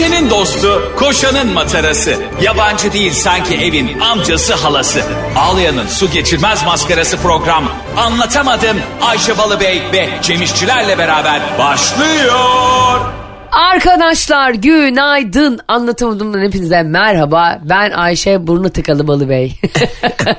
Ayşe'nin dostu, koşanın matarası. Yabancı değil sanki evin amcası halası. Ağlayan'ın su geçirmez maskarası program. Anlatamadım Ayşe Balıbey ve Cemişçilerle beraber başlıyor. Arkadaşlar günaydın. Anlatamadığımdan hepinize merhaba. Ben Ayşe Burnu Tıkalı Balıbey.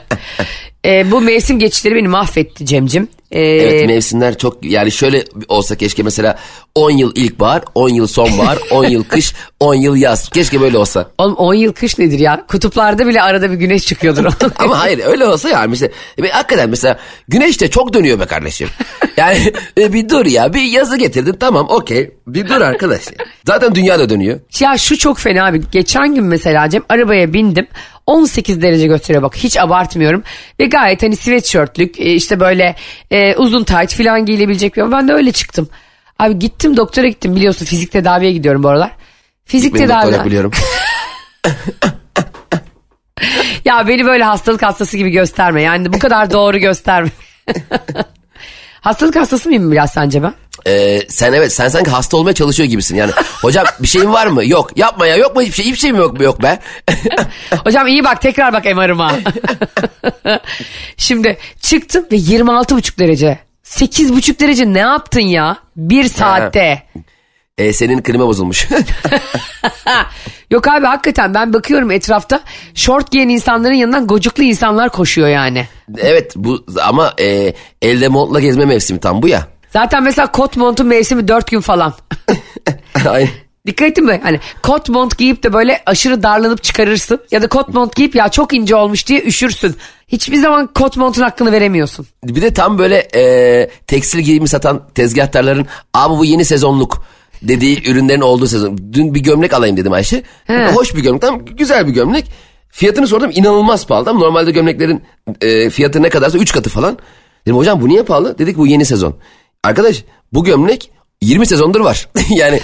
e, bu mevsim geçişleri beni mahvetti Cemcim. E, Evet mevsimler çok yani şöyle olsa keşke mesela 10 yıl ilkbahar, 10 yıl sonbahar, 10 yıl kış, 10 yıl yaz. Keşke böyle olsa. Oğlum 10 yıl kış nedir ya? Kutuplarda bile arada bir güneş çıkıyordur. Ama hayır öyle olsa ya mesela e, hakikaten mesela güneş de çok dönüyor be kardeşim. Yani e, bir dur ya bir yazı getirdin tamam okey bir dur arkadaş. Zaten dünya da dönüyor. ya şu çok fena abi. Geçen gün mesela Cem arabaya bindim. 18 derece gösteriyor bak hiç abartmıyorum. Ve gayet hani sweatshirtlük e, işte böyle e, uzun tayt falan giyilebilecek bir Ben de öyle çıktım. Abi gittim doktora gittim biliyorsun fizik tedaviye gidiyorum bu aralar. Fizik tedavi. yok biliyorum. Ya beni böyle hastalık hastası gibi gösterme. Yani bu kadar doğru gösterme. hastalık hastası mıyım biraz sence ben? Ee, sen evet sen sanki hasta olmaya çalışıyor gibisin. Yani hocam bir şeyin var mı? Yok. Yapma ya yok mu hiçbir şey? Hiçbir şey mi yok mu? Yok be. Hocam iyi bak tekrar bak MR'ıma. Şimdi çıktım ve 26,5 derece. 8,5 derece ne yaptın ya? Bir saatte. Ee, senin klima bozulmuş. Yok abi hakikaten ben bakıyorum etrafta şort giyen insanların yanından gocuklu insanlar koşuyor yani. evet bu ama e, elde montla gezme mevsimi tam bu ya. Zaten mesela kot montun mevsimi 4 gün falan. Aynen. Dikkat ettin mi? Hani kot mont giyip de böyle aşırı darlanıp çıkarırsın. Ya da kot mont giyip ya çok ince olmuş diye üşürsün. Hiçbir zaman kot montun hakkını veremiyorsun. Bir de tam böyle e, tekstil giyimi satan tezgahtarların abi bu yeni sezonluk dediği ürünlerin olduğu sezon. Dün bir gömlek alayım dedim Ayşe. He. Hoş bir gömlek tam güzel bir gömlek. Fiyatını sordum inanılmaz pahalı. Tam normalde gömleklerin e, fiyatı ne kadarsa 3 katı falan. Dedim hocam bu niye pahalı? Dedik bu yeni sezon. Arkadaş bu gömlek 20 sezondur var. yani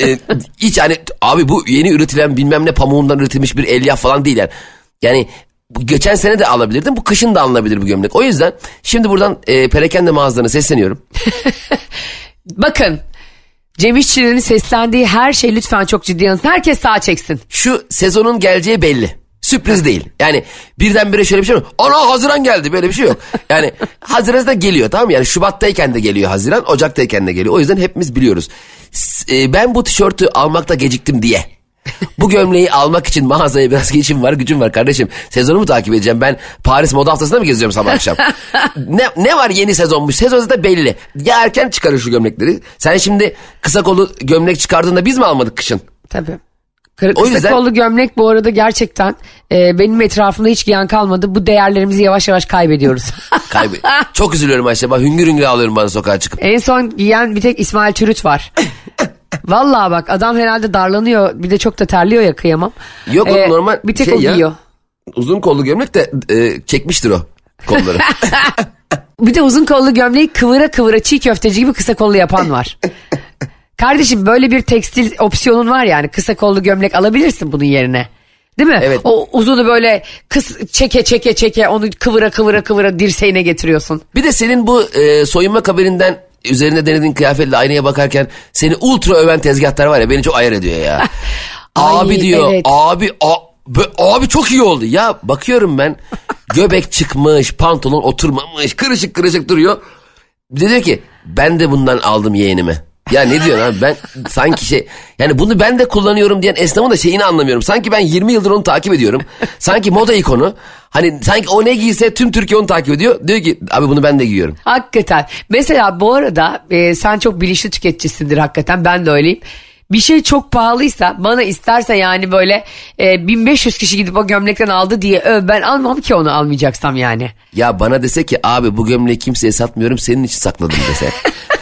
e, hiç hani abi bu yeni üretilen bilmem ne pamuğundan üretilmiş bir elyaf falan değil yani. Yani bu geçen sene de alabilirdim. Bu kışın da alınabilir bu gömlek. O yüzden şimdi buradan e, perakende mağazalarına sesleniyorum. Bakın Cem İşçilerin seslendiği her şey lütfen çok ciddi alın. Herkes sağ çeksin. Şu sezonun geleceği belli. Sürpriz değil. Yani birdenbire şöyle bir şey yok. Ana Haziran geldi böyle bir şey yok. Yani Haziran'da geliyor tamam mı? Yani Şubat'tayken de geliyor Haziran, Ocak'tayken de geliyor. O yüzden hepimiz biliyoruz. E, ben bu tişörtü almakta geciktim diye. Bu gömleği almak için mağazaya biraz geçim var gücüm var kardeşim. Sezonu mu takip edeceğim ben Paris moda haftasında mı geziyorum sabah akşam? ne, ne var yeni sezonmuş sezon zaten belli. Ya erken çıkarır şu gömlekleri. Sen şimdi kısa kolu gömlek çıkardığında biz mi almadık kışın? Tabii. Kı- O yüzden- kollu gömlek bu arada gerçekten e, benim etrafımda hiç giyen kalmadı. Bu değerlerimizi yavaş yavaş kaybediyoruz. Kaybı. Çok üzülüyorum Ayşe. Bak hüngür hüngür ağlıyorum bana sokağa çıkıp. en son giyen bir tek İsmail Çürüt var. Vallahi bak adam herhalde darlanıyor. Bir de çok da terliyor ya kıyamam. Yok oğlum, normal Bir tek şey o ya. giyiyor. Uzun kollu gömlek de e, çekmiştir o kolları. Bir de uzun kollu gömleği kıvıra kıvıra çiğ köfteci gibi kısa kollu yapan var. Kardeşim böyle bir tekstil opsiyonun var yani kısa kollu gömlek alabilirsin bunun yerine. Değil mi? Evet. O uzunu böyle kıs çeke çeke çeke onu kıvıra kıvıra kıvıra dirseğine getiriyorsun. bir de senin bu e, soyunma kabininden üzerinde denediğin kıyafetle aynaya bakarken seni ultra öven tezgahlar var ya beni çok ayar ediyor ya. Ay, abi diyor evet. abi a, bö- abi çok iyi oldu ya bakıyorum ben göbek çıkmış pantolon oturmamış kırışık kırışık duruyor. Bir de diyor ki ben de bundan aldım yeğenime. Ya ne diyorsun abi ben sanki şey yani bunu ben de kullanıyorum diyen esnafın da şeyini anlamıyorum. Sanki ben 20 yıldır onu takip ediyorum. Sanki moda ikonu. Hani sanki o ne giyse tüm Türkiye onu takip ediyor. Diyor ki abi bunu ben de giyiyorum. Hakikaten. Mesela bu arada e, sen çok bilinçli tüketicisindir hakikaten ben de öyleyim. Bir şey çok pahalıysa bana isterse yani böyle e, 1500 kişi gidip o gömlekten aldı diye öv ben almam ki onu almayacaksam yani. Ya bana dese ki abi bu gömleği kimseye satmıyorum senin için sakladım dese.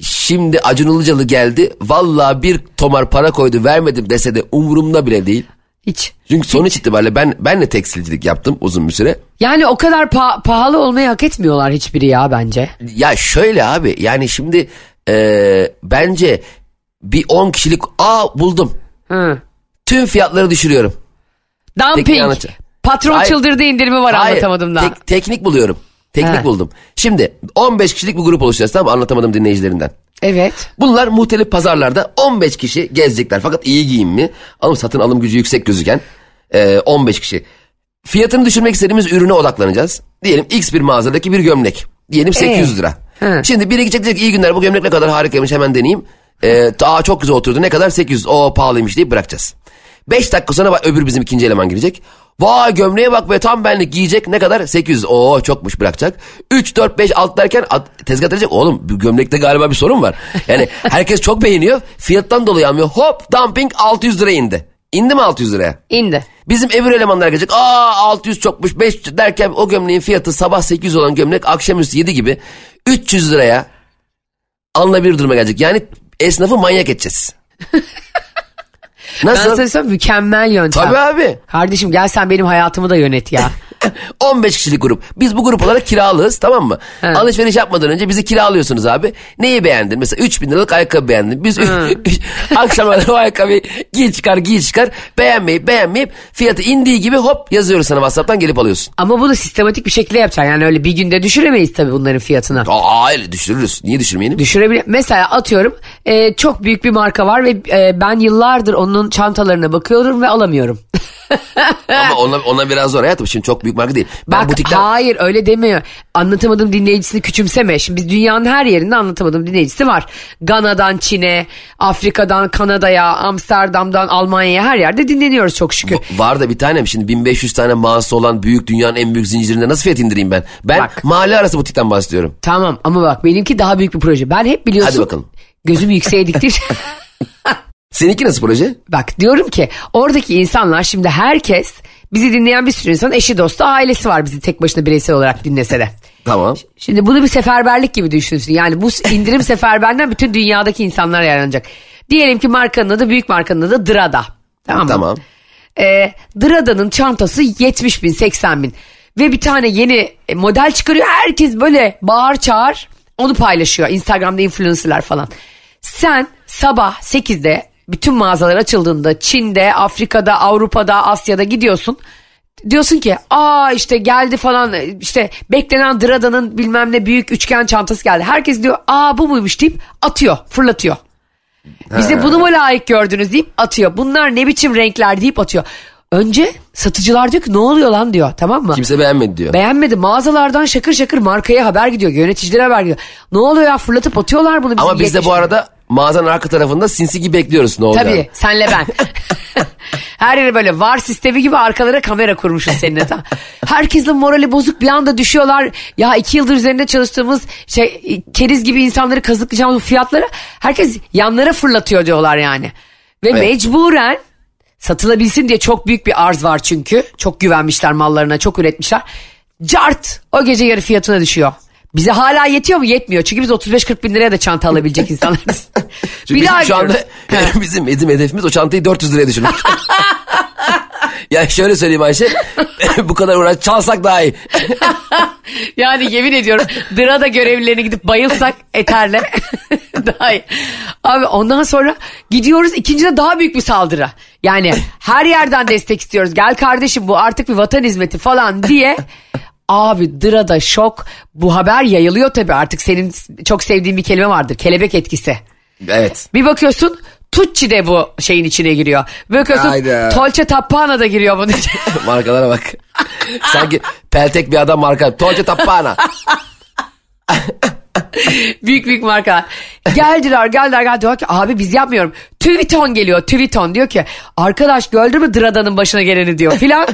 Şimdi Acun Ilıcalı geldi. Vallahi bir tomar para koydu vermedim dese de umurumda bile değil. Hiç. Çünkü sonuç itibariyle ben ben de tekstilcilik yaptım uzun bir süre. Yani o kadar pa- pahalı olmayı hak etmiyorlar hiçbiri ya bence. Ya şöyle abi yani şimdi e, bence bir 10 kişilik aa buldum. Hı. Tüm fiyatları düşürüyorum. Teknik Dumping. Patron Hayır. çıldırdı indirimi var Hayır, anlatamadım da. tek- teknik buluyorum. Teknik He. buldum. Şimdi 15 kişilik bir grup oluşacağız tamam mı? Anlatamadım dinleyicilerinden. Evet. Bunlar muhtelif pazarlarda 15 kişi gezecekler. Fakat iyi giyimli, alım satın alım gücü yüksek gözüken e, 15 kişi. Fiyatını düşürmek istediğimiz ürüne odaklanacağız. Diyelim X bir mağazadaki bir gömlek. Diyelim 800 lira. Hı. Şimdi biri gidecek diyecek iyi günler bu gömlek ne kadar harikaymış hemen deneyeyim. E, aa, çok güzel oturdu ne kadar 800 o pahalıymış deyip bırakacağız. 5 dakika sonra bak, öbür bizim ikinci eleman girecek. Vay gömleğe bak be tam benlik giyecek ne kadar 800 oo çokmuş bırakacak. 3 4 5 6 derken at- tezgah diyecek oğlum bu gömlekte galiba bir sorun var. Yani herkes çok beğeniyor fiyattan dolayı almıyor hop dumping 600 liraya indi. İndi mi 600 liraya? İndi. Bizim öbür elemanlar gelecek. Aa 600 çokmuş 5 derken o gömleğin fiyatı sabah 800 olan gömlek akşamüstü 7 gibi 300 liraya alınabilir duruma gelecek. Yani esnafı manyak edeceğiz. Ben Nasıl? sana söyleyeyim mükemmel yöntem. Tabii abi. Kardeşim gel sen benim hayatımı da yönet ya. 15 kişilik grup. Biz bu grup olarak kiralığız tamam mı? He. Alışveriş yapmadan önce bizi kiralıyorsunuz abi. Neyi beğendin? Mesela 3000 liralık ayakkabı beğendin. Biz akşamlar o ayakkabıyı giy çıkar giy çıkar beğenmeyip beğenmeyip fiyatı indiği gibi hop yazıyoruz sana WhatsApp'tan gelip alıyorsun. Ama bunu sistematik bir şekilde yapacaksın. Yani öyle bir günde düşüremeyiz tabii bunların fiyatını. Aa öyle düşürürüz. Niye düşürmeyelim? Düşürebilir. Mesela atıyorum e, çok büyük bir marka var ve e, ben yıllardır onun çantalarına bakıyorum ve alamıyorum. Ama ona, ona biraz zor hayatım. Şimdi çok büyük marka değil. Ben Bak butikten... hayır öyle demiyor. Anlatamadım dinleyicisini küçümseme. Şimdi biz dünyanın her yerinde anlatamadım dinleyicisi var. Gana'dan Çin'e, Afrika'dan Kanada'ya, Amsterdam'dan Almanya'ya her yerde dinleniyoruz çok şükür. Var da bir tanem şimdi 1500 tane mağazası olan büyük dünyanın en büyük zincirinde nasıl fiyat indireyim ben? Ben Bak. mahalle arası butikten bahsediyorum. Tamam ama bak benimki daha büyük bir proje. Ben hep biliyorsun. Hadi bakalım. Gözümü yükseğe diktim. Seninki nasıl proje? Bak diyorum ki oradaki insanlar şimdi herkes bizi dinleyen bir sürü insan eşi dostu ailesi var bizi tek başına bireysel olarak dinlese de. Tamam. Şimdi bunu bir seferberlik gibi düşünsün. Yani bu indirim seferberliğinden bütün dünyadaki insanlar yararlanacak. Diyelim ki markanın adı büyük markanın adı Drada. Tamam mı? Tamam. Ee, Drada'nın çantası 70 bin 80 bin. Ve bir tane yeni e, model çıkarıyor. Herkes böyle bağır çağır onu paylaşıyor. Instagram'da influencerlar falan. Sen sabah 8'de bütün mağazalar açıldığında Çin'de, Afrika'da, Avrupa'da, Asya'da gidiyorsun. Diyorsun ki aa işte geldi falan işte beklenen Drada'nın bilmem ne büyük üçgen çantası geldi. Herkes diyor aa bu muymuş deyip atıyor fırlatıyor. Bize bunu mu layık gördünüz deyip atıyor. Bunlar ne biçim renkler deyip atıyor. Önce satıcılar diyor ki ne oluyor lan diyor tamam mı? Kimse beğenmedi diyor. Beğenmedi mağazalardan şakır şakır markaya haber gidiyor yöneticilere haber gidiyor. Ne oluyor ya fırlatıp atıyorlar bunu bizim Ama biz de 70 bu arada mağazanın arka tarafında sinsi gibi bekliyoruz ne olacak. Tabii senle ben. Her yere böyle var sistemi gibi arkalara kamera kurmuşuz seninle. Tamam. Herkesin morali bozuk bir anda düşüyorlar. Ya iki yıldır üzerinde çalıştığımız şey keriz gibi insanları kazıklayacağımız fiyatları herkes yanlara fırlatıyor diyorlar yani. Ve Evet. mecburen satılabilsin diye çok büyük bir arz var çünkü. Çok güvenmişler mallarına çok üretmişler. Cart o gece yarı fiyatına düşüyor. Bize hala yetiyor mu? Yetmiyor. Çünkü biz 35-40 bin liraya da çanta alabilecek insanlarız. Çünkü bizim şu anda bizim bizim hedefimiz o çantayı 400 liraya düşürmek. ya şöyle söyleyeyim Ayşe. bu kadar uğraş çalsak daha iyi. Yani yemin ediyorum Drada görevlilerine gidip bayılsak eterle daha iyi. Abi ondan sonra gidiyoruz ikincide daha büyük bir saldırı. Yani her yerden destek istiyoruz. Gel kardeşim bu artık bir vatan hizmeti falan diye. Abi Drada şok. Bu haber yayılıyor tabii artık senin çok sevdiğin bir kelime vardır. Kelebek etkisi. Evet. Bir bakıyorsun Tucci de bu şeyin içine giriyor. Bakıyorsun Hayda. Dolce Tappana da giriyor bunun içine. Markalara bak. Sanki peltek bir adam marka. Dolce Tappana. büyük büyük marka. Geldiler geldiler geldiler diyor ki abi biz yapmıyorum. Tüviton geliyor Tüviton diyor ki arkadaş gördün mü Drada'nın başına geleni diyor filan.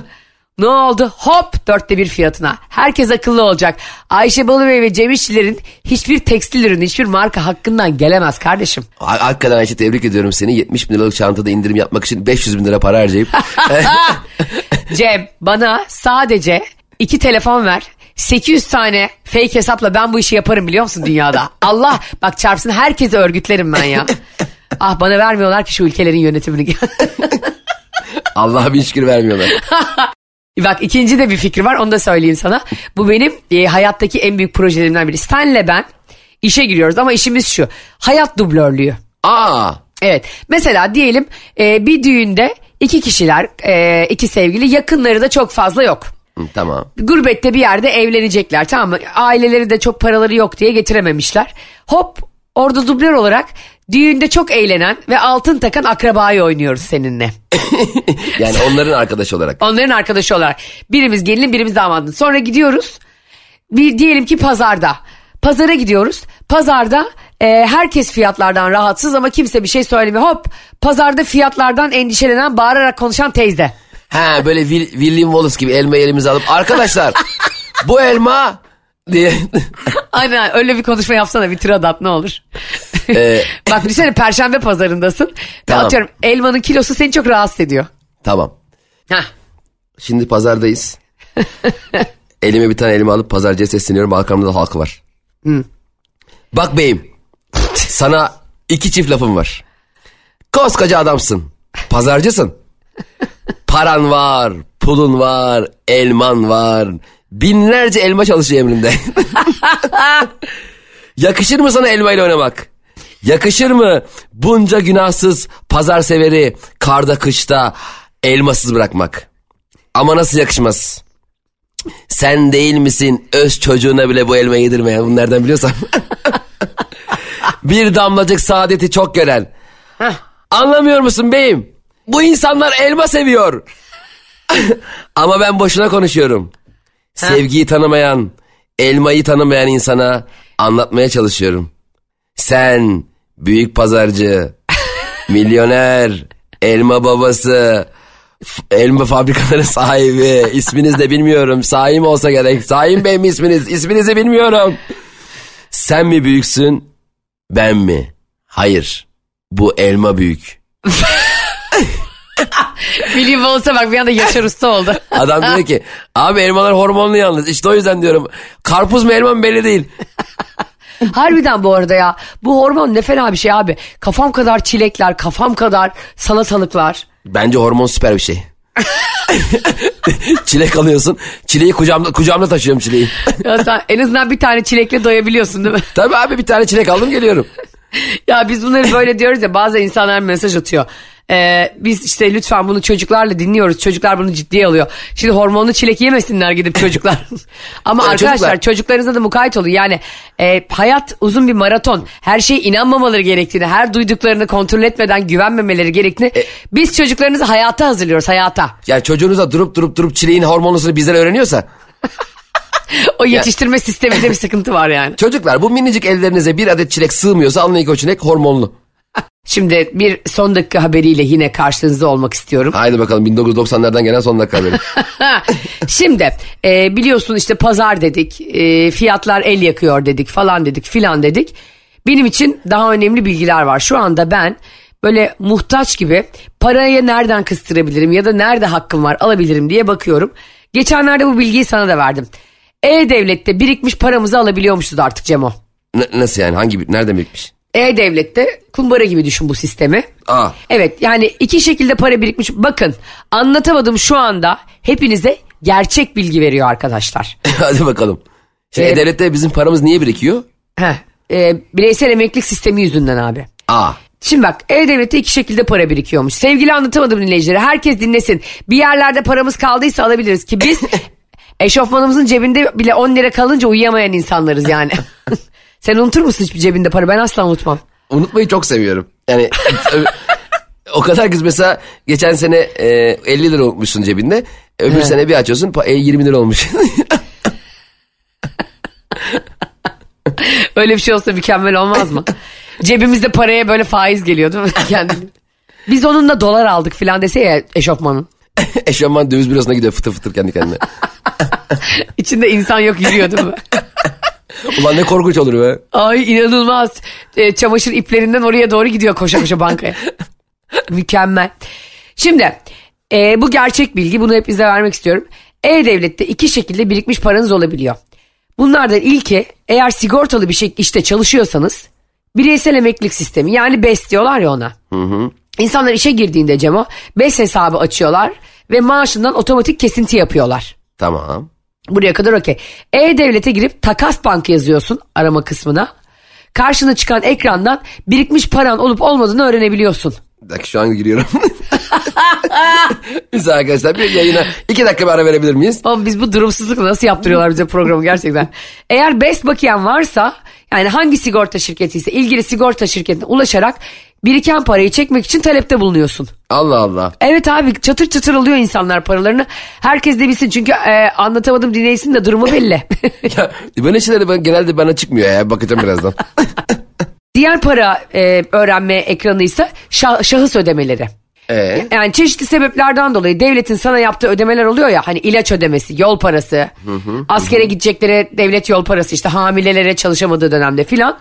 Ne oldu? Hop dörtte bir fiyatına. Herkes akıllı olacak. Ayşe Balıbey ve Cem İşçilerin hiçbir tekstil ürünü hiçbir marka hakkından gelemez kardeşim. Ha- Hakikaten Ayşe tebrik ediyorum seni. 70 bin liralık çantada indirim yapmak için 500 bin lira para harcayıp. Cem bana sadece iki telefon ver. 800 tane fake hesapla ben bu işi yaparım biliyor musun dünyada? Allah bak çarpsın herkesi örgütlerim ben ya. Ah bana vermiyorlar ki şu ülkelerin yönetimini. Allah'a bin şükür vermiyorlar. Bak ikinci de bir fikri var onu da söyleyeyim sana. Bu benim e, hayattaki en büyük projelerimden biri. Stan'le ben işe giriyoruz ama işimiz şu. Hayat dublörlüğü. Aa. Evet mesela diyelim e, bir düğünde iki kişiler e, iki sevgili yakınları da çok fazla yok. Tamam. Gurbette bir yerde evlenecekler tamam mı? Aileleri de çok paraları yok diye getirememişler. Hop Orada dublör olarak düğünde çok eğlenen ve altın takan akrabayı oynuyoruz seninle. Yani onların arkadaşı olarak. Onların arkadaşı olarak. Birimiz gelinin birimiz damadın. Sonra gidiyoruz. Bir diyelim ki pazarda. Pazara gidiyoruz. Pazarda e, herkes fiyatlardan rahatsız ama kimse bir şey söylemiyor. Hop pazarda fiyatlardan endişelenen bağırarak konuşan teyze. Ha böyle Will- William Wallace gibi elmayı elimize alıp arkadaşlar bu elma diye. Aynen öyle bir konuşma yapsana bir tiradat ne olur. Ee, Bak düşünsene perşembe pazarındasın. Tamam. Atıyorum elmanın kilosu seni çok rahatsız ediyor. tamam. Heh. Şimdi pazardayız. Elime bir tane elma alıp pazarcıya sesleniyorum. Arkamda da halkı var. Bak beyim. Sana iki çift lafım var. Koskoca adamsın. Pazarcısın. Paran var, pulun var, elman var. Binlerce elma çalışıyor emrinde. Yakışır mı sana elmayla oynamak? Yakışır mı bunca günahsız pazar severi karda kışta elmasız bırakmak? Ama nasıl yakışmaz? Sen değil misin öz çocuğuna bile bu elma yedirmeyen bunu nereden biliyorsam. Bir damlacık saadeti çok gören. Anlamıyor musun beyim? Bu insanlar elma seviyor. Ama ben boşuna konuşuyorum. Sevgiyi tanımayan, elmayı tanımayan insana anlatmaya çalışıyorum. Sen büyük pazarcı, milyoner, elma babası, elma fabrikaları sahibi, isminiz de bilmiyorum. Saim olsa gerek. Saim Bey mi isminiz? İsminizi bilmiyorum. Sen mi büyüksün, ben mi? Hayır. Bu elma büyük. William Wallace'a bak bir anda Yaşar Usta oldu. Adam diyor ki abi elmalar hormonlu yalnız. İşte o yüzden diyorum. Karpuz mu elma mı belli değil. Harbiden bu arada ya. Bu hormon ne fena bir şey abi. Kafam kadar çilekler, kafam kadar salatalıklar. Bence hormon süper bir şey. Çilek alıyorsun. Çileği kucağımda, kucağımda taşıyorum çileği. Ya sen en azından bir tane çilekle doyabiliyorsun değil mi? Tabii abi bir tane çilek aldım geliyorum. ya biz bunları böyle diyoruz ya bazı insanlar mesaj atıyor. Ee, biz işte lütfen bunu çocuklarla dinliyoruz. Çocuklar bunu ciddiye alıyor. Şimdi hormonlu çilek yemesinler gidip çocuklar. Ama Ya arkadaşlar çocuklar- çocuklarınıza da mukayyet olun. Yani e, hayat uzun bir maraton. Her şeye inanmamaları gerektiğini, her duyduklarını kontrol etmeden güvenmemeleri gerektiğini. biz çocuklarınızı hayata hazırlıyoruz hayata. Yani çocuğunuza durup durup durup çileğin hormonlusunu bizden öğreniyorsa. O yetiştirme sisteminde bir sıkıntı var yani. Çocuklar bu minicik ellerinize bir adet çilek sığmıyorsa anlayın ki o çilek hormonlu. Şimdi bir son dakika haberiyle yine karşınızda olmak istiyorum. Haydi bakalım 1990'lardan gelen son dakika haberi. Şimdi e, biliyorsun işte pazar dedik, e, fiyatlar el yakıyor dedik falan dedik filan dedik. Benim için daha önemli bilgiler var. Şu anda ben böyle muhtaç gibi parayı nereden kıstırabilirim ya da nerede hakkım var alabilirim diye bakıyorum. Geçenlerde bu bilgiyi sana da verdim. E-Devlet'te birikmiş paramızı alabiliyormuşuz artık Cemo. N- nasıl yani hangi bir nereden birikmiş? E-Devlet'te kumbara gibi düşün bu sistemi. Aa. Evet yani iki şekilde para birikmiş. Bakın anlatamadım şu anda hepinize gerçek bilgi veriyor arkadaşlar. Hadi bakalım. Şimdi Ee, devlette bizim paramız niye birikiyor? Heh, e, bireysel emeklilik sistemi yüzünden abi. Aa. Şimdi bak E-Devlet'te iki şekilde para birikiyormuş. Sevgili anlatamadım dinleyicileri herkes dinlesin. Bir yerlerde paramız kaldıysa alabiliriz ki biz eşofmanımızın cebinde bile 10 lira kalınca uyuyamayan insanlarız yani. Sen unutur musun hiçbir cebinde para? Ben asla unutmam. Unutmayı çok seviyorum. Yani o kadar kız mesela geçen sene e, 50 lira unutmuşsun cebinde. Öbür sene bir açıyorsun pa- e, 20 lira olmuş. Öyle bir şey olsa mükemmel olmaz mı? Cebimizde paraya böyle faiz geliyor değil mi? Kendini. Biz onunla dolar aldık filan dese ya eşofmanın. Eşofman döviz bürosuna gidiyor fıtır fıtır kendi kendine. İçinde insan yok yürüyor değil mi? Ulan ne korkunç olur be. Ay inanılmaz. E, çamaşır iplerinden oraya doğru gidiyor koşa koşa bankaya. Mükemmel. Şimdi e, bu gerçek bilgi bunu hep bize vermek istiyorum. E-Devlet'te iki şekilde birikmiş paranız olabiliyor. Bunlardan ilki eğer sigortalı bir şey işte çalışıyorsanız bireysel emeklilik sistemi yani BES diyorlar ya ona. İnsanlar işe girdiğinde Cemo BES hesabı açıyorlar ve maaşından otomatik kesinti yapıyorlar. Tamam. Buraya kadar okey. E-Devlet'e girip takas bank yazıyorsun arama kısmına. Karşına çıkan ekrandan birikmiş paran olup olmadığını öğrenebiliyorsun. Bir dakika şu an giriyorum. Biz arkadaşlar bir yayına iki dakika bir ara verebilir miyiz? Ama biz bu durumsuzlukla nasıl yaptırıyorlar bize programı gerçekten. Eğer best bakiyen varsa Yani hangi sigorta şirketi ise ilgili sigorta şirketine ulaşarak biriken parayı çekmek için talepte bulunuyorsun. Allah Allah. Evet abi çatır çatır alıyor insanlar paralarını. Herkes de bilsin çünkü e, anlatamadım dinleysin de durumu belli. Ya, böyle şeyler ben, genelde bana çıkmıyor ya. Bakacağım birazdan. Diğer para e, öğrenme ekranı ise şah- şahıs ödemeleri. Ee? Yani çeşitli sebeplerden dolayı devletin sana yaptığı ödemeler oluyor ya hani ilaç ödemesi, yol parası, askere gideceklere devlet yol parası işte hamilelere çalışamadığı dönemde filan.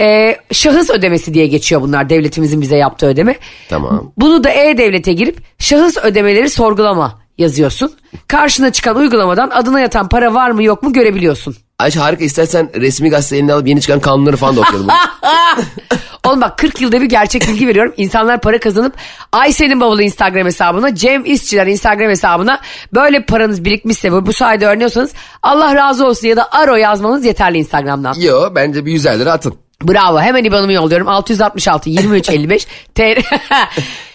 Ee, şahıs ödemesi diye geçiyor bunlar devletimizin bize yaptığı ödeme. Tamam. Bunu da E-Devlet'e girip şahıs ödemeleri sorgulama yazıyorsun. Karşına çıkan uygulamadan adına yatan para var mı yok mu görebiliyorsun. Ayşe harika istersen resmi gazete eline alıp yeni çıkan kanunları falan da okuyalım. Oğlum bak 40 yılda bir gerçek bilgi veriyorum. İnsanlar para kazanıp Ayşe'nin bavulu Instagram hesabına, Cem İşçiler Instagram hesabına böyle paranız birikmişse ve bu sayede öğreniyorsanız Allah razı olsun ya da aro yazmanız yeterli Instagram'dan. Yo bence bir 100 lira atın. Bravo hemen IBAN'ımı yolluyorum 666 23 55 TR.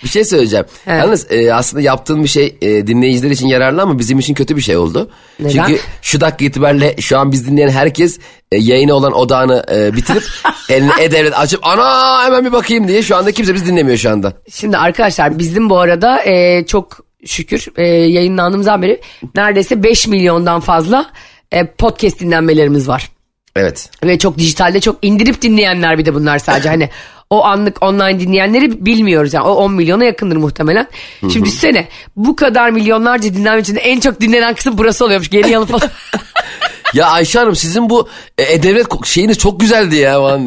Bir şey söyleyeceğim. Evet. Yalnız e, aslında yaptığın bir şey e, dinleyiciler için yararlı ama bizim için kötü bir şey oldu. Neden? Çünkü şu dakika itibariyle şu an biz dinleyen herkes e, yayına olan odağını e, bitirip eline e-devlet açıp ana hemen bir bakayım diye şu anda kimse biz dinlemiyor şu anda. Şimdi arkadaşlar bizim bu arada e, çok şükür e, yayınlandığımızdan beri neredeyse 5 milyondan fazla e, podcast dinlenmelerimiz var. Evet. Ve çok dijitalde çok indirip dinleyenler bir de bunlar sadece. hani o anlık online dinleyenleri bilmiyoruz yani. O 10 milyona yakındır muhtemelen. Şimdi düşünsene bu kadar milyonlarca dinlenme içinde en çok dinlenen kısım burası oluyormuş. Geri yanı falan. Ya Ayşe Hanım sizin bu e, e-devlet ko- şeyiniz çok güzeldi ya.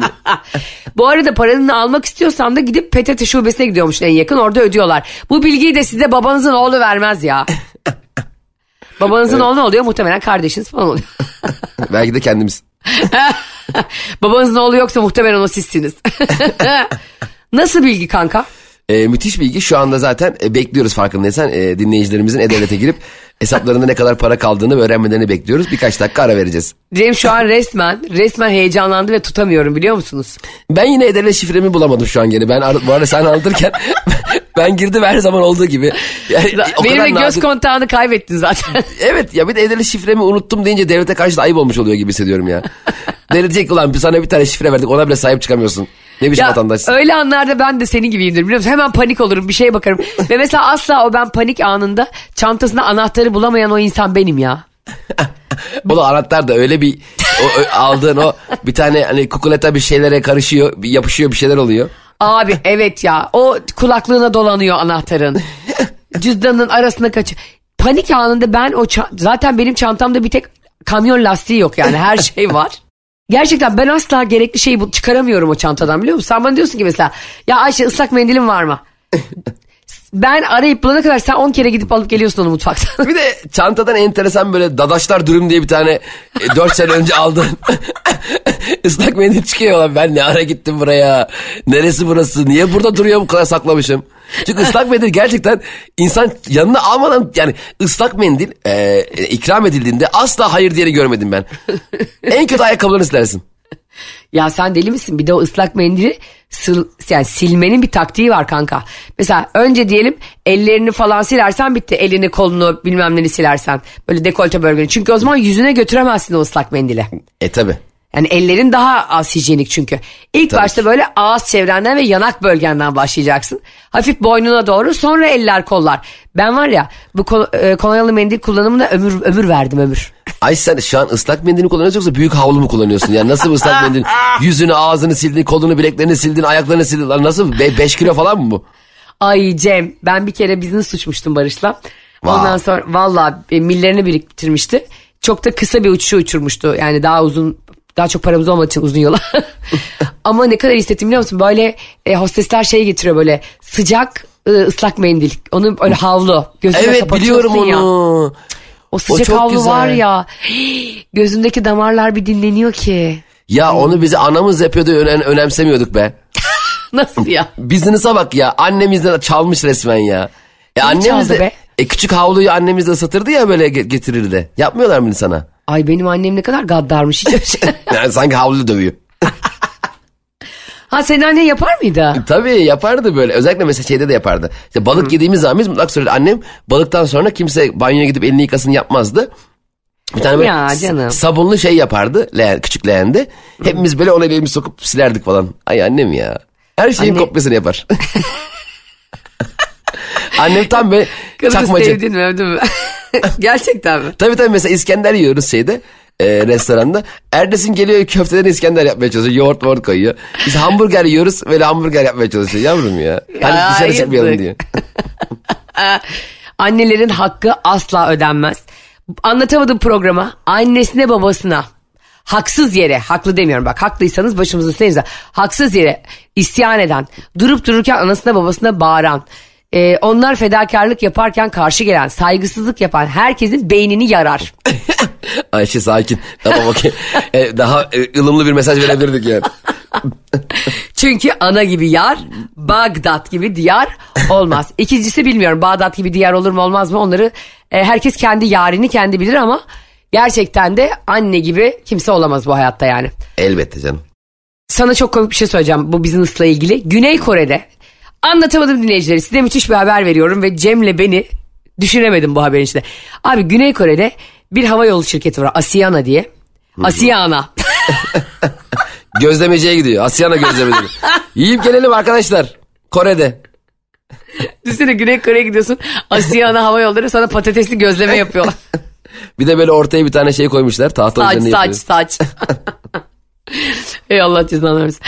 bu arada paranı almak istiyorsan da gidip PTT şubesine gidiyormuş en yakın. Orada ödüyorlar. Bu bilgiyi de size babanızın oğlu vermez ya. Babanızın oğlu ne oluyor? Muhtemelen kardeşiniz falan oluyor. Belki de kendimiz. Babanızın oğlu yoksa muhtemelen o sizsiniz. Nasıl bilgi kanka? E, müthiş bilgi. Şu anda zaten e, bekliyoruz farkındaysan e, dinleyicilerimizin e-devlete girip hesaplarında ne kadar para kaldığını ve öğrenmelerini bekliyoruz. Birkaç dakika ara vereceğiz. Cem şu an resmen resmen heyecanlandı ve tutamıyorum biliyor musunuz? Ben yine e-devlet şifremi bulamadım şu an gene. Ben bu arada sen anlatırken ben girdim her zaman olduğu gibi. Yani, o Benim kadar göz nadir- kontağını kaybettin zaten. Evet ya bir de e-devlet şifremi unuttum deyince devlete karşı da ayıp olmuş oluyor gibi hissediyorum ya. Ki, ulan sana bir tane şifre verdik ona bile sahip çıkamıyorsun. Ne biçim ya, vatandaşsın. öyle anlarda ben de senin gibiyimdir biliyor musun? Hemen panik olurum bir şeye bakarım. ve mesela asla o ben panik anında çantasında anahtarı bulamayan o insan benim ya. O da anahtar da öyle bir o, o- aldığın o bir tane hani kukuleta bir şeylere karışıyor bir yapışıyor bir şeyler oluyor. Abi evet ya o kulaklığına dolanıyor anahtarın. Cüzdanın arasına kaç. Panik anında ben o zaten benim çantamda bir tek kamyon lastiği yok yani her şey var. Gerçekten ben asla gerekli şeyi çıkaramıyorum o çantadan biliyor musun? Sen bana diyorsun ki mesela ya Ayşe ıslak mendilin var mı? ben arayıp bulana kadar sen 10 kere gidip alıp geliyorsun onu mutfaktan. Bir de çantadan enteresan böyle dadaşlar dürüm diye bir tane 4 sene önce aldığın ıslak mendil çıkıyor lan. Ben ne ara gittim buraya? Neresi burası? Niye burada duruyor bu kadar saklamışım? Çünkü ıslak mendil gerçekten insan yanına almadan yani ıslak mendil e, ikram edildiğinde asla hayır diyeni görmedim ben. En kötü ayakkabılarını silersin. Ya sen deli misin? Bir de o ıslak mendili sil, yani silmenin bir taktiği var kanka. Mesela önce diyelim ellerini falan silersen bitti. Elini kolunu bilmem neni silersen. Böyle dekolte bölgeni. Çünkü o zaman yüzüne götüremezsin o ıslak mendili. E tabi. Yani ellerin daha az hijyenik çünkü. İlk Tabii başta böyle ağız çevrenden ve yanak bölgenden başlayacaksın. Hafif boynuna doğru sonra eller kollar. Ben var ya bu kol, e, kolonyalı mendil kullanımına ömür ömür verdim ömür. Ay sen şu an ıslak mendil mi kullanıyorsun yoksa büyük havlu mu kullanıyorsun? Yani nasıl ıslak mendil? Yüzünü, ağzını sildin, kolunu, bileklerini sildin, ayaklarını sildin. Lan nasıl? 5 kilo falan mı bu? Ay Cem ben bir kere business suçmuştum Barış'la. Vay. Ondan sonra valla e, millerini biriktirmişti. Çok da kısa bir uçuşu uçurmuştu. Yani daha uzun daha çok paramız olmadığı için uzun yola. Ama ne kadar hissettim biliyor musun? Böyle e, hostesler şey getiriyor böyle sıcak e, ıslak mendil. Onu böyle havlu gözüne Evet biliyorum ya. onu. O sıcak çok havlu güzel. var ya. Gözündeki damarlar bir dinleniyor ki. Ya onu bize anamız yapıyordu önem, önemsemiyorduk be. Nasıl ya? Business'a bak ya annemizden çalmış resmen ya. E annemiz de, be? e, küçük havluyu annemiz de ısıtırdı ya böyle ge- getirirdi. Yapmıyorlar mı sana? Ay benim annem ne kadar gaddarmış. Hiç şey- Yani sanki havlu dövüyor. ha senin annen yapar mıydı? Tabii yapardı böyle. Özellikle mesela şeyde de yapardı. İşte balık yediğimiz zaman biz mutlak surede annem balıktan sonra kimse banyoya gidip elini yıkasın yapmazdı. Bir tane böyle Ya canım. sabunlu şey yapardı leğen, küçük leğende. Hepimiz böyle ona elimizi sokup silerdik falan. Ay annem ya. Her şeyin Anne- kopyasını yapar. annem tam böyle Kadını çakmacı. sevdin mi mü? Gerçekten mi? Tabii tabii mesela İskender yiyoruz şeyde e, restoranda. Erdesin geliyor köfteden İskender yapmaya çalışıyor. Yoğurt yoğurt koyuyor. Biz hamburger yiyoruz böyle hamburger yapmaya çalışıyor yavrum ya. Hani Ya, dışarı çıkmayalım yazık. diye. Annelerin hakkı asla ödenmez. Anlatamadım programa annesine babasına haksız yere haklı demiyorum bak haklıysanız başımızın üstüne haksız yere isyan eden durup dururken anasına babasına bağıran e, onlar fedakarlık yaparken karşı gelen saygısızlık yapan herkesin beynini yarar. Ayşe sakin. Tamam okey. E, daha e, ılımlı bir mesaj verebilirdik yani. Çünkü ana gibi yar, Bagdat gibi diyar olmaz. İkincisi bilmiyorum Bağdat gibi diyar olur mu olmaz mı onları e, herkes kendi yarini kendi bilir ama gerçekten de anne gibi kimse olamaz bu hayatta yani. Elbette canım. Sana çok komik bir şey söyleyeceğim bu business'la ilgili. Güney Kore'de anlatamadım dinleyicileri size müthiş bir haber veriyorum ve Cem'le beni düşünemedim bu haberin içinde. Abi Güney Kore'de bir hava yolu şirketi var Asiana diye. Asiana. Gözlemeciye gidiyor. Asyana gözlemeci. Yiyip gelelim arkadaşlar. Kore'de. Düşünsene Güney Kore'ye gidiyorsun. Asiana hava yolları sana patatesli gözleme yapıyorlar. Bir de böyle ortaya bir tane şey koymuşlar. Tahta saç saç yapıyor. saç. Ey Allah cezanı versin.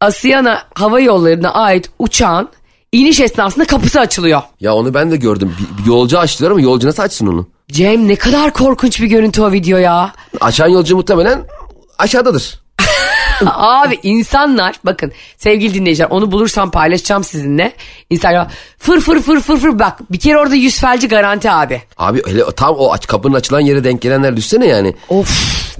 Asiana hava yollarına ait uçağın iniş esnasında kapısı açılıyor. Ya onu ben de gördüm. Bir, bir yolcu açtılar ama yolcu nasıl açsın onu? Cem ne kadar korkunç bir görüntü o video ya. Açan yolcu muhtemelen aşağıdadır. Abi insanlar bakın sevgili dinleyiciler onu bulursam paylaşacağım sizinle. Instagram fır fır fır fır fır bak bir kere orada yüz felci garanti abi. Abi hele tam o aç, kapının açılan yere denk gelenler düşsene yani. Of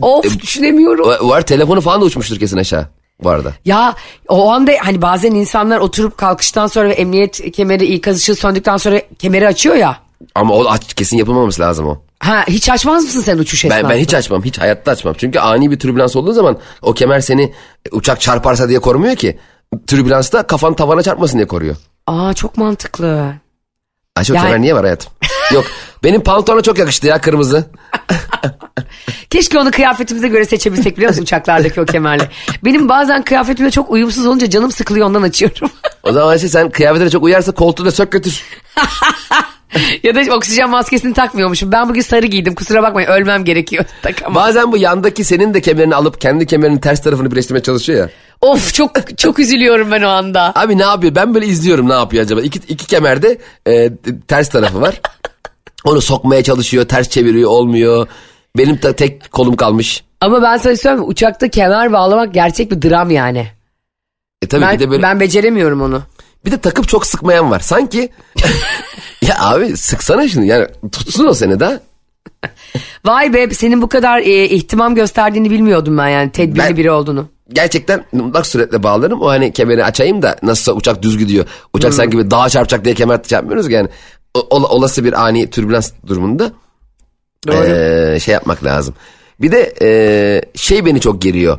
of düşünemiyorum. O- Var telefonu falan da uçmuştur kesin aşağı bu arada. Ya o anda hani bazen insanlar oturup kalkıştan sonra ve emniyet kemeri ikaz ışığı söndükten sonra kemeri açıyor ya. Ama o aç, kesin yapılmaması lazım o. Ha hiç açmaz mısın sen uçuş Ben, esnasında? ben hiç açmam. Hiç hayatta açmam. Çünkü ani bir türbülans olduğu zaman o kemer seni uçak çarparsa diye korumuyor ki. Türbülansta kafan tavana çarpmasın diye koruyor. Aa çok mantıklı. Ayşe Yani- kemer niye var hayatım? Yok benim pantolona çok yakıştı ya kırmızı. Keşke onu kıyafetimize göre seçebilsek biliyor musun uçaklardaki o kemerle. Benim bazen kıyafetimle çok uyumsuz olunca canım sıkılıyor ondan açıyorum. O zaman Ayşe sen kıyafetine çok uyarsa koltuğu da sök götür. ya da oksijen maskesini takmıyormuşum. Ben bugün sarı giydim kusura bakmayın ölmem gerekiyor. Takamam. Bazen bu yandaki senin de kemerini alıp kendi kemerinin ters tarafını birleştirmeye çalışıyor ya. Of çok çok üzülüyorum ben o anda. Abi ne yapıyor? Ben böyle izliyorum ne yapıyor acaba? İki, iki kemerde e, ters tarafı var. Onu sokmaya çalışıyor, ters çeviriyor, olmuyor. Benim de tek kolum kalmış. Ama ben sana söyleyeyim uçakta kemer bağlamak gerçek bir dram yani. E tabii Ben, bir de böyle ben beceremiyorum onu. Bir de takıp çok sıkmayan var. Sanki ya abi sıksana şunu yani tutsun o seni de. Vay be senin bu kadar e, ihtimam gösterdiğini bilmiyordum ben yani tedbirli Ben- biri olduğunu. Gerçekten mutlak suretle bağlarım. O hani kemeri açayım da nasılsa uçak düz gidiyor. Uçak sanki bir dağa çarpacak diye kemer yapmıyoruz ki yani. O- ola- olası bir ani türbülans durumunda Doğru. Ee, şey yapmak lazım. Bir de ee, şey beni çok geriyor.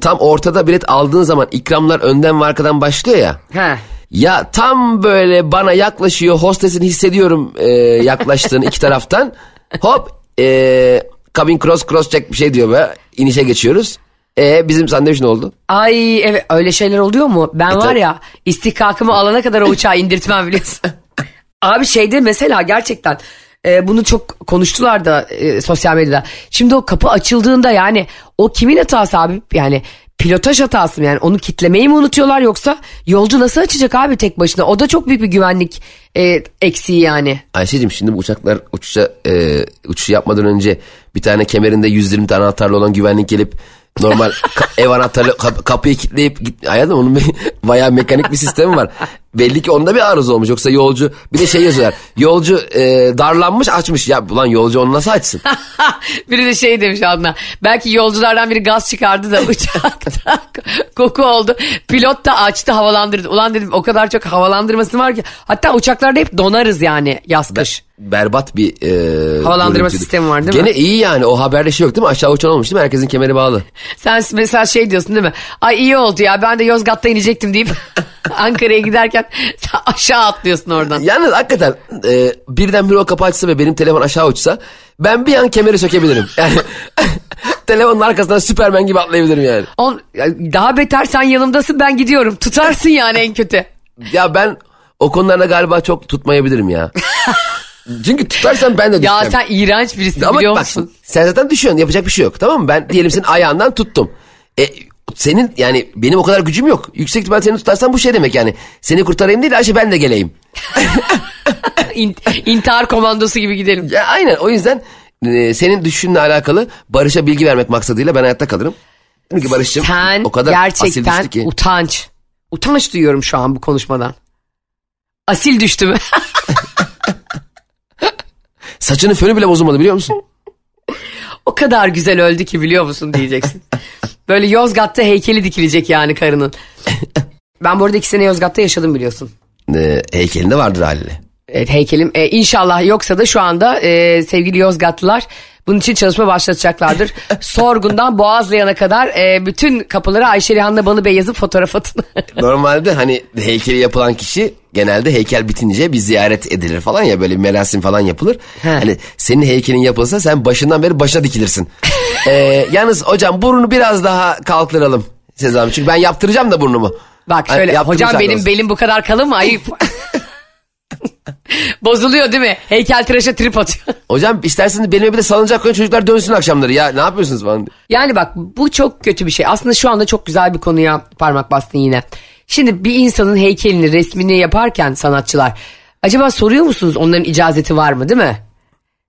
Tam ortada bilet aldığın zaman ikramlar önden ve arkadan başlıyor ya. Ha. Ya tam böyle bana yaklaşıyor hostesini hissediyorum ee, yaklaştığını iki taraftan. Hop ee, cabin cross cross check bir şey diyor be. İnişe geçiyoruz. E bizim sandviç ne oldu? Ay evet öyle şeyler oluyor mu? Ben var tabii. ya istihkakımı alana kadar o uçağı indirtmem biliyorsun. Abi şeyde mesela gerçekten e, bunu çok konuştular da e, sosyal medyada. Şimdi o kapı açıldığında yani o kimin hatası abi? Yani pilotaj hatası mı yani onu kitlemeyi mi unutuyorlar yoksa yolcu nasıl açacak abi tek başına? O da çok büyük bir güvenlik e, eksiği yani. Ayşe'cim şimdi bu uçaklar uçuşa, e, uçuşu yapmadan önce bir tane kemerinde 120 tane anahtarlı olan güvenlik gelip normal ka- ev anahtarı kap- kapıyı kilitleyip git. Hayatım onun bir, bayağı mekanik bir sistemi var. Belli ki onda bir arıza olmuş yoksa yolcu bir de şey yazıyorlar. Yolcu e, darlanmış açmış ya ulan yolcu onu nasıl açsın? biri de şey demiş adına. Belki yolculardan biri gaz çıkardı da uçakta koku oldu. Pilot da açtı havalandırdı. Ulan dedim o kadar çok havalandırması var ki. Hatta uçaklarda hep donarız yani yaz kış. Berbat bir e, Havalandırma görüntüydü. sistemi var değil mi? Gene iyi yani o haberde şey yok değil mi? Aşağı uçan olmuş değil mi? Herkesin kemeri bağlı. Sen mesela şey diyorsun değil mi? Ay iyi oldu ya ben de Yozgat'ta inecektim deyip Ankara'ya giderken sen aşağı atlıyorsun oradan. Yalnız hakikaten e, birdenbire o kapı açsa ve benim telefon aşağı uçsa ben bir an kemeri sökebilirim. Yani telefonun arkasından Süpermen gibi atlayabilirim yani. On, daha beter sen yanımdasın ben gidiyorum. Tutarsın yani en kötü. Ya ben o konularda galiba çok tutmayabilirim ya. Çünkü tutarsan ben de düşeceğim. Ya sen iğrenç birisin Ama biliyor bak musun? sen zaten düşüyorsun yapacak bir şey yok tamam mı? Ben diyelim senin ayağından tuttum. E, senin yani benim o kadar gücüm yok. Yüksek ihtimal seni tutarsan bu şey demek yani. Seni kurtarayım değil Ayşe ben de geleyim. İn, intihar komandosu gibi gidelim. Ya aynen o yüzden e, senin düşünle alakalı Barış'a bilgi vermek maksadıyla ben hayatta kalırım. Ki Barış'cığım Sen o kadar asil gerçekten düştü ki. utanç. Utanç duyuyorum şu an bu konuşmadan. Asil düştü mü? Saçının fönü bile bozulmadı biliyor musun? o kadar güzel öldü ki biliyor musun diyeceksin. Böyle Yozgat'ta heykeli dikilecek yani karının. Ben bu arada iki sene Yozgat'ta yaşadım biliyorsun. E, heykelinde vardır haliyle. Evet heykelim. Ee, inşallah yoksa da şu anda e, sevgili Yozgatlılar bunun için çalışma başlatacaklardır. Sorgun'dan Boğazlayan'a kadar e, bütün kapıları Ayşe Rihanna Balı Bey yazıp fotoğraf atın. Normalde hani heykeli yapılan kişi genelde heykel bitince bir ziyaret edilir falan ya böyle merasim falan yapılır. He. Hani senin heykelin yapılsa sen başından beri başına dikilirsin. ee, yalnız hocam burnu biraz daha kalktıralım Sezam çünkü ben yaptıracağım da burnumu. Bak Hani şöyle yaptırmış hocam benim arkadaş. belim bu kadar kalın mı ayıp. Bozuluyor değil mi? Heykel tıraşa trip atıyor. Hocam isterseniz benimle bir de salıncak koyun çocuklar dönsün akşamları ya ne yapıyorsunuz falan. Yani bak bu çok kötü bir şey. Aslında şu anda çok güzel bir konuya parmak bastın yine. Şimdi bir insanın heykelini, resmini yaparken sanatçılar acaba soruyor musunuz onların icazeti var mı değil mi?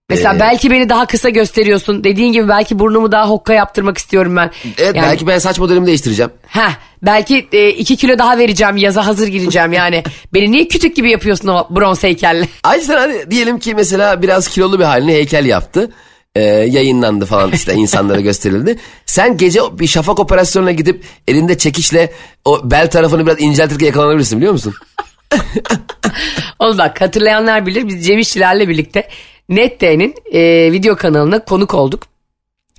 Mesela Ee, belki beni daha kısa gösteriyorsun. Dediğin gibi belki burnumu daha hokka yaptırmak istiyorum ben. Evet Yani- belki ben saç modelimi değiştireceğim. Heh, belki e, iki kilo daha vereceğim yaza hazır gireceğim yani. Beni niye kütük gibi yapıyorsun o bronz heykelle? Ayrıca sen hani diyelim ki mesela biraz kilolu bir halini heykel yaptı. Ee, yayınlandı falan işte insanlara gösterildi. Sen gece bir şafak operasyonuna gidip elinde çekişle o bel tarafını biraz inceltirken yakalanabilirsin biliyor musun? Oğlum bak hatırlayanlar bilir biz Cem İşçilerle birlikte NetD'nin e, video kanalına konuk olduk.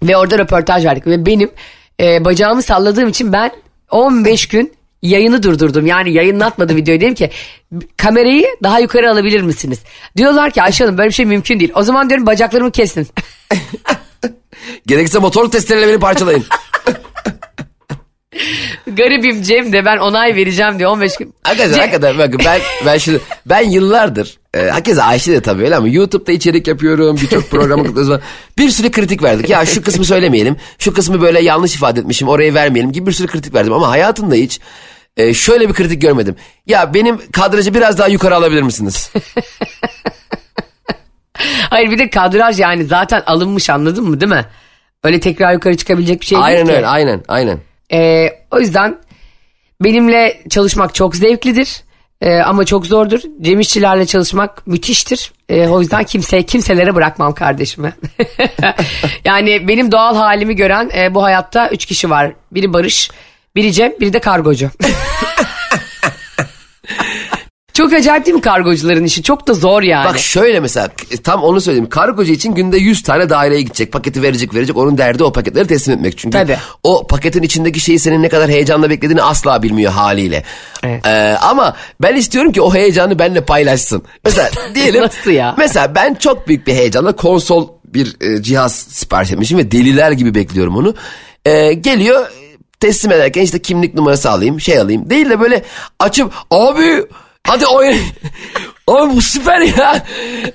Ve orada röportaj verdik ve benim e, bacağımı salladığım için ben 15 gün yayını durdurdum. Yani yayınlatmadım videoyu. Dedim ki kamerayı daha yukarı alabilir misiniz? Diyorlar ki Ayşe Hanım böyle bir şey mümkün değil. O zaman diyorum bacaklarımı kesin. Gerekirse motor testereyle beni parçalayın. Garibim Cem de ben onay vereceğim diyor 15 gün. Arkadaşlar Cem- hakikaten bakın ben ben şimdi ben yıllardır e, herkes Ayşe de tabii öyle ama YouTube'da içerik yapıyorum birçok programı bir sürü kritik verdik. Ya şu kısmı söylemeyelim şu kısmı böyle yanlış ifade etmişim orayı vermeyelim gibi bir sürü kritik verdim ama hayatımda hiç e, şöyle bir kritik görmedim. Ya benim kadrajı biraz daha yukarı alabilir misiniz? Hayır bir de kadraj yani zaten alınmış anladın mı değil mi? Öyle tekrar yukarı çıkabilecek bir şey değil aynen ki. öyle aynen aynen. Ee, o yüzden benimle çalışmak çok zevklidir. Ee, ama çok zordur. Cem İşçilerle çalışmak müthiştir. Ee, o yüzden kimse kimselere bırakmam kardeşimi. yani benim doğal halimi gören e, bu hayatta üç kişi var. Biri Barış, biri Cem, biri de kargocu. çok acayip değil mi kargocuların işi? Çok da zor yani. Bak şöyle mesela tam onu söyleyeyim. Kargocu için günde 100 tane daireye gidecek. Paketi verecek verecek. Onun derdi o paketleri teslim etmek. Çünkü Tabii. o paketin içindeki şeyi senin ne kadar heyecanla beklediğini asla bilmiyor haliyle. Evet. Ee, ama ben istiyorum ki o heyecanı benimle paylaşsın. Mesela diyelim. Nasıl ya? Mesela ben çok büyük bir heyecanla konsol bir e, cihaz sipariş etmişim ve deliler gibi bekliyorum onu. Ee, geliyor teslim ederken işte kimlik numarası alayım şey alayım. Değil de böyle açıp abi hadi oyna. Oğlum bu süper ya.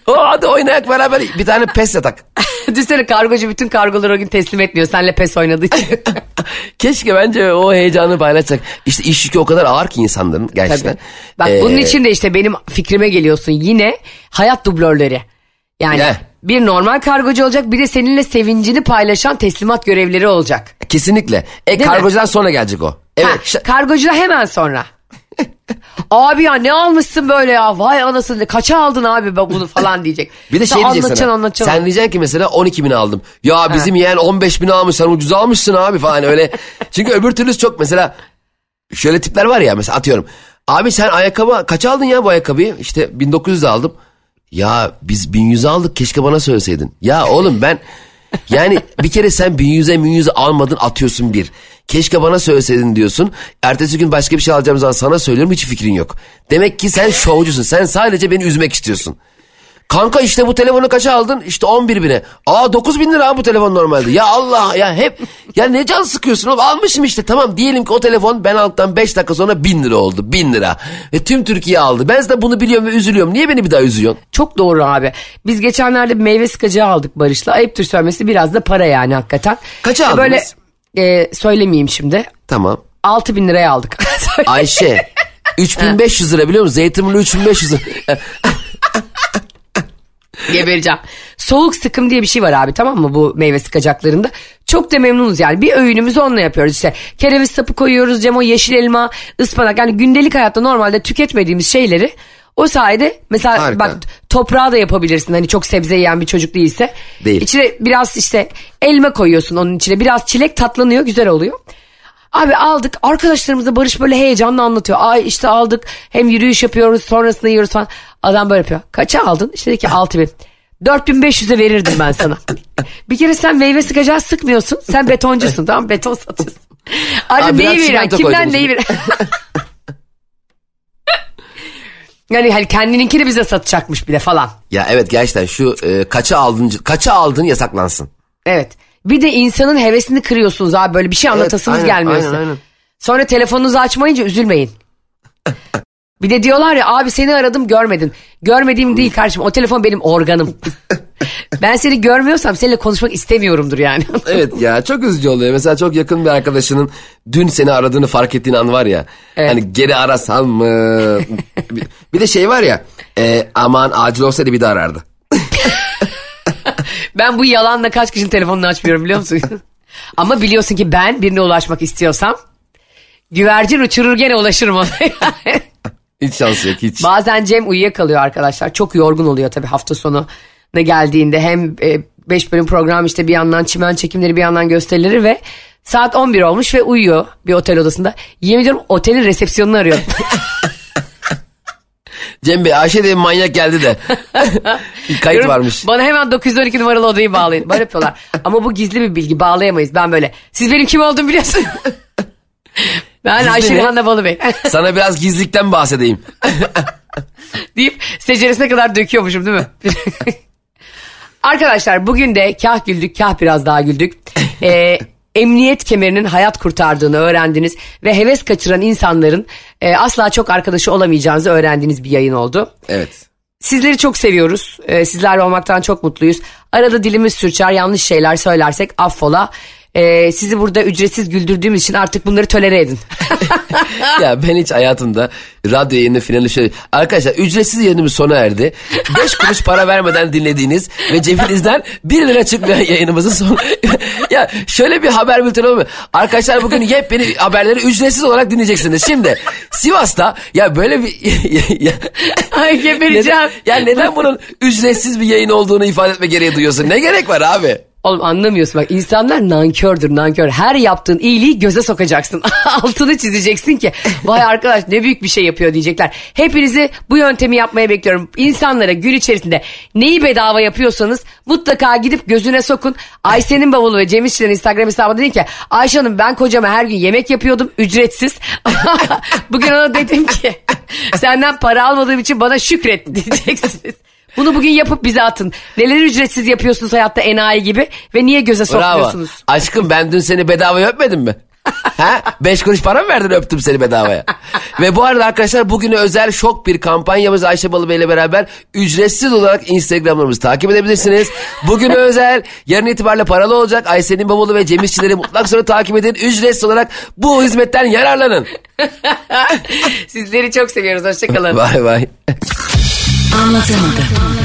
O, hadi oynayak beraber bir tane pes yatak. Düşünsene kargocu bütün kargoları o gün teslim etmiyor. Senle pes oynadığı için. Keşke bence o heyecanı paylaşacak. İşte iş yükü o kadar ağır ki insanların gerçekten. Tabii. Bak Ee, bunun için de işte benim fikrime geliyorsun. Yine hayat dublörleri. Yani Ne? bir normal kargocu olacak bir de seninle sevincini paylaşan teslimat görevleri olacak. Kesinlikle. E Değil mi? kargocudan sonra gelecek o. Evet. Ha, şa- kargocuda hemen sonra. Abi ya ne almışsın böyle ya vay anasını kaça aldın abi ben bunu falan diyecek. Bir de şey diyecek anlatacaksın, sana. anlatacaksın. Sen diyeceksin ki mesela 12 bin aldım. Ya bizim yeğen 15 bin almış sen ucuz almışsın abi falan öyle. Çünkü öbür türlü çok mesela şöyle tipler var ya mesela atıyorum. Abi sen ayakkabı kaç aldın ya bu ayakkabıyı? İşte 1900 aldım. Ya biz 1100 aldık keşke bana söyleseydin. Ya oğlum ben yani bir kere sen 1100'e 1100'e almadın atıyorsun bir. Keşke bana söyleseydin diyorsun. Ertesi gün başka bir şey alacağım zaman sana söylüyorum hiç fikrin yok. Demek ki sen şovcusun. Sen sadece beni üzmek istiyorsun. Kanka işte bu telefonu kaça aldın? İşte 11 bine. Aa 9 bin lira bu telefon normalde. Ya Allah ya hep ya ne can sıkıyorsun oğlum almışım işte tamam diyelim ki o telefon ben aldıktan 5 dakika sonra 1000 lira oldu 1000 lira. Ve tüm Türkiye aldı. Ben de bunu biliyorum ve üzülüyorum. Niye beni bir daha üzüyorsun? Çok doğru abi. Biz geçenlerde bir meyve sıkacağı aldık Barış'la. Ayıptır söylemesi biraz da para yani hakikaten. Kaça E aldınız? Böyle e, söylemeyeyim şimdi. Tamam. 6 bin liraya aldık. Ayşe 3500 lira biliyor musun? Zeytinburnu 3500 lira. Gebereceğim. Soğuk sıkım diye bir şey var abi tamam mı bu meyve sıkacaklarında. Çok da memnunuz yani. Bir öğünümüzü onunla yapıyoruz işte. Kereviz sapı koyuyoruz, cemo yeşil elma, ıspanak. Yani gündelik hayatta normalde tüketmediğimiz şeyleri o sayede mesela Harika. bak toprağı da yapabilirsin. Hani çok sebze yiyen bir çocuk değilse. Değil. İçine biraz işte elma koyuyorsun onun içine. Biraz çilek tatlanıyor güzel oluyor. Abi aldık arkadaşlarımıza Barış böyle heyecanla anlatıyor. Ay işte aldık hem yürüyüş yapıyoruz sonrasında yiyoruz falan. Adam böyle yapıyor. Kaça aldın? İşte dedi ki 6 bin. 4500'e verirdim ben sana. bir kere sen meyve sıkacağı sıkmıyorsun. Sen betoncusun tamam beton satıyorsun. Abi biraz neyi çimento Kimden neyi veriyorsun? yani hani kendininkini bize satacakmış bir de falan. ya evet gerçekten şu e, kaça aldın kaça aldın yasaklansın. Evet. Bir de insanın hevesini kırıyorsunuz abi böyle bir şey anlatasınız aynen, gelmiyor aynen, size. aynen. Sonra telefonunuzu açmayınca üzülmeyin. Bir de diyorlar ya abi seni aradım görmedin. Görmediğim değil kardeşim o telefon benim organım. ben seni görmüyorsam seninle konuşmak istemiyorumdur yani. Evet ya çok üzücü oluyor. Mesela çok yakın bir arkadaşının dün seni aradığını fark ettiğin an var ya. Evet. Hani geri arasam mı? bir, de şey var ya. e, aman acil olsaydı bir de arardı. ben bu yalanla kaç kişinin telefonunu açmıyorum biliyor musun? Ama biliyorsun ki ben birine ulaşmak istiyorsam güvercin uçurur gene ulaşırım ona. Hiç şansı yok hiç. Bazen Cem uyuyakalıyor arkadaşlar. Çok yorgun oluyor tabii hafta sonu ne geldiğinde. Hem 5 bölüm program işte bir yandan çimen çekimleri bir yandan gösterileri ve saat 11 olmuş ve uyuyor bir otel odasında. Yemin ediyorum otelin resepsiyonunu arıyorum. Cem Bey Ayşe diye manyak geldi de. Bir Kayıt Diyorum, varmış. Bana hemen 912 numaralı odayı bağlayın. Böyle yapıyorlar. Ama bu gizli bir bilgi bağlayamayız. Ben böyle siz benim kim olduğumu biliyorsun. ben Gizli Ayşe mi? Rihanna Balı Bey. Sana biraz gizlilikten bahsedeyim. deyip seceresine kadar döküyormuşum değil mi? Arkadaşlar bugün de kah güldük kah biraz daha güldük. Ee, emniyet kemerinin hayat kurtardığını öğrendiniz ve heves kaçıran insanların e, asla çok arkadaşı olamayacağınızı öğrendiğiniz bir yayın oldu. Evet. Sizleri çok seviyoruz. Ee, sizlerle olmaktan çok mutluyuz. Arada dilimiz sürçer, yanlış şeyler söylersek affola. Ee, sizi burada ücretsiz güldürdüğümüz için artık bunları tolere edin. ya ben hiç hayatımda radyo yayını finali şöyle... Arkadaşlar ücretsiz yayınımız sona erdi. 5 kuruş para vermeden dinlediğiniz ve cebinizden 1 lira çıkmayan yayınımızın son... ya şöyle bir haber bülteni olmuyor. Arkadaşlar bugün yepyeni haberleri ücretsiz olarak dinleyeceksiniz. Şimdi Sivas'ta ya böyle bir... Ay gebereceğim. neden, ya neden bunun ücretsiz bir yayın olduğunu ifade etme gereği duyuyorsun? Ne gerek var abi? Oğlum anlamıyorsun bak insanlar nankördür nankör. Her yaptığın iyiliği göze sokacaksın. Altını çizeceksin ki vay arkadaş ne büyük bir şey yapıyor diyecekler. Hepinizi bu yöntemi yapmaya bekliyorum. İnsanlara gün içerisinde neyi bedava yapıyorsanız mutlaka gidip gözüne sokun. Ayşe'nin bavulu ve Cem İşçilerin Instagram hesabı dedi ki Ayşe Hanım ben kocama her gün yemek yapıyordum ücretsiz. Bugün ona dedim ki senden para almadığım için bana şükret diyeceksiniz. Bunu bugün yapıp bize atın. Neler ücretsiz yapıyorsunuz hayatta enayi gibi ve niye göze Bravo. sokmuyorsunuz? Aşkım ben dün seni bedavaya öpmedim mi? ha? Beş kuruş para mı verdin öptüm seni bedavaya. Ve bu arada arkadaşlar bugüne özel şok bir kampanyamız Ayşe Balı Bey ile beraber ücretsiz olarak Instagram'larımızı takip edebilirsiniz. Bugüne özel yarın itibariyle paralı olacak Ayşe'nin Babalı ve Cem İşçileri mutlak sonra takip edin. Ücretsiz olarak bu hizmetten yararlanın. Sizleri çok seviyoruz. Hoşçakalın. Bay bay. Anlatamadım.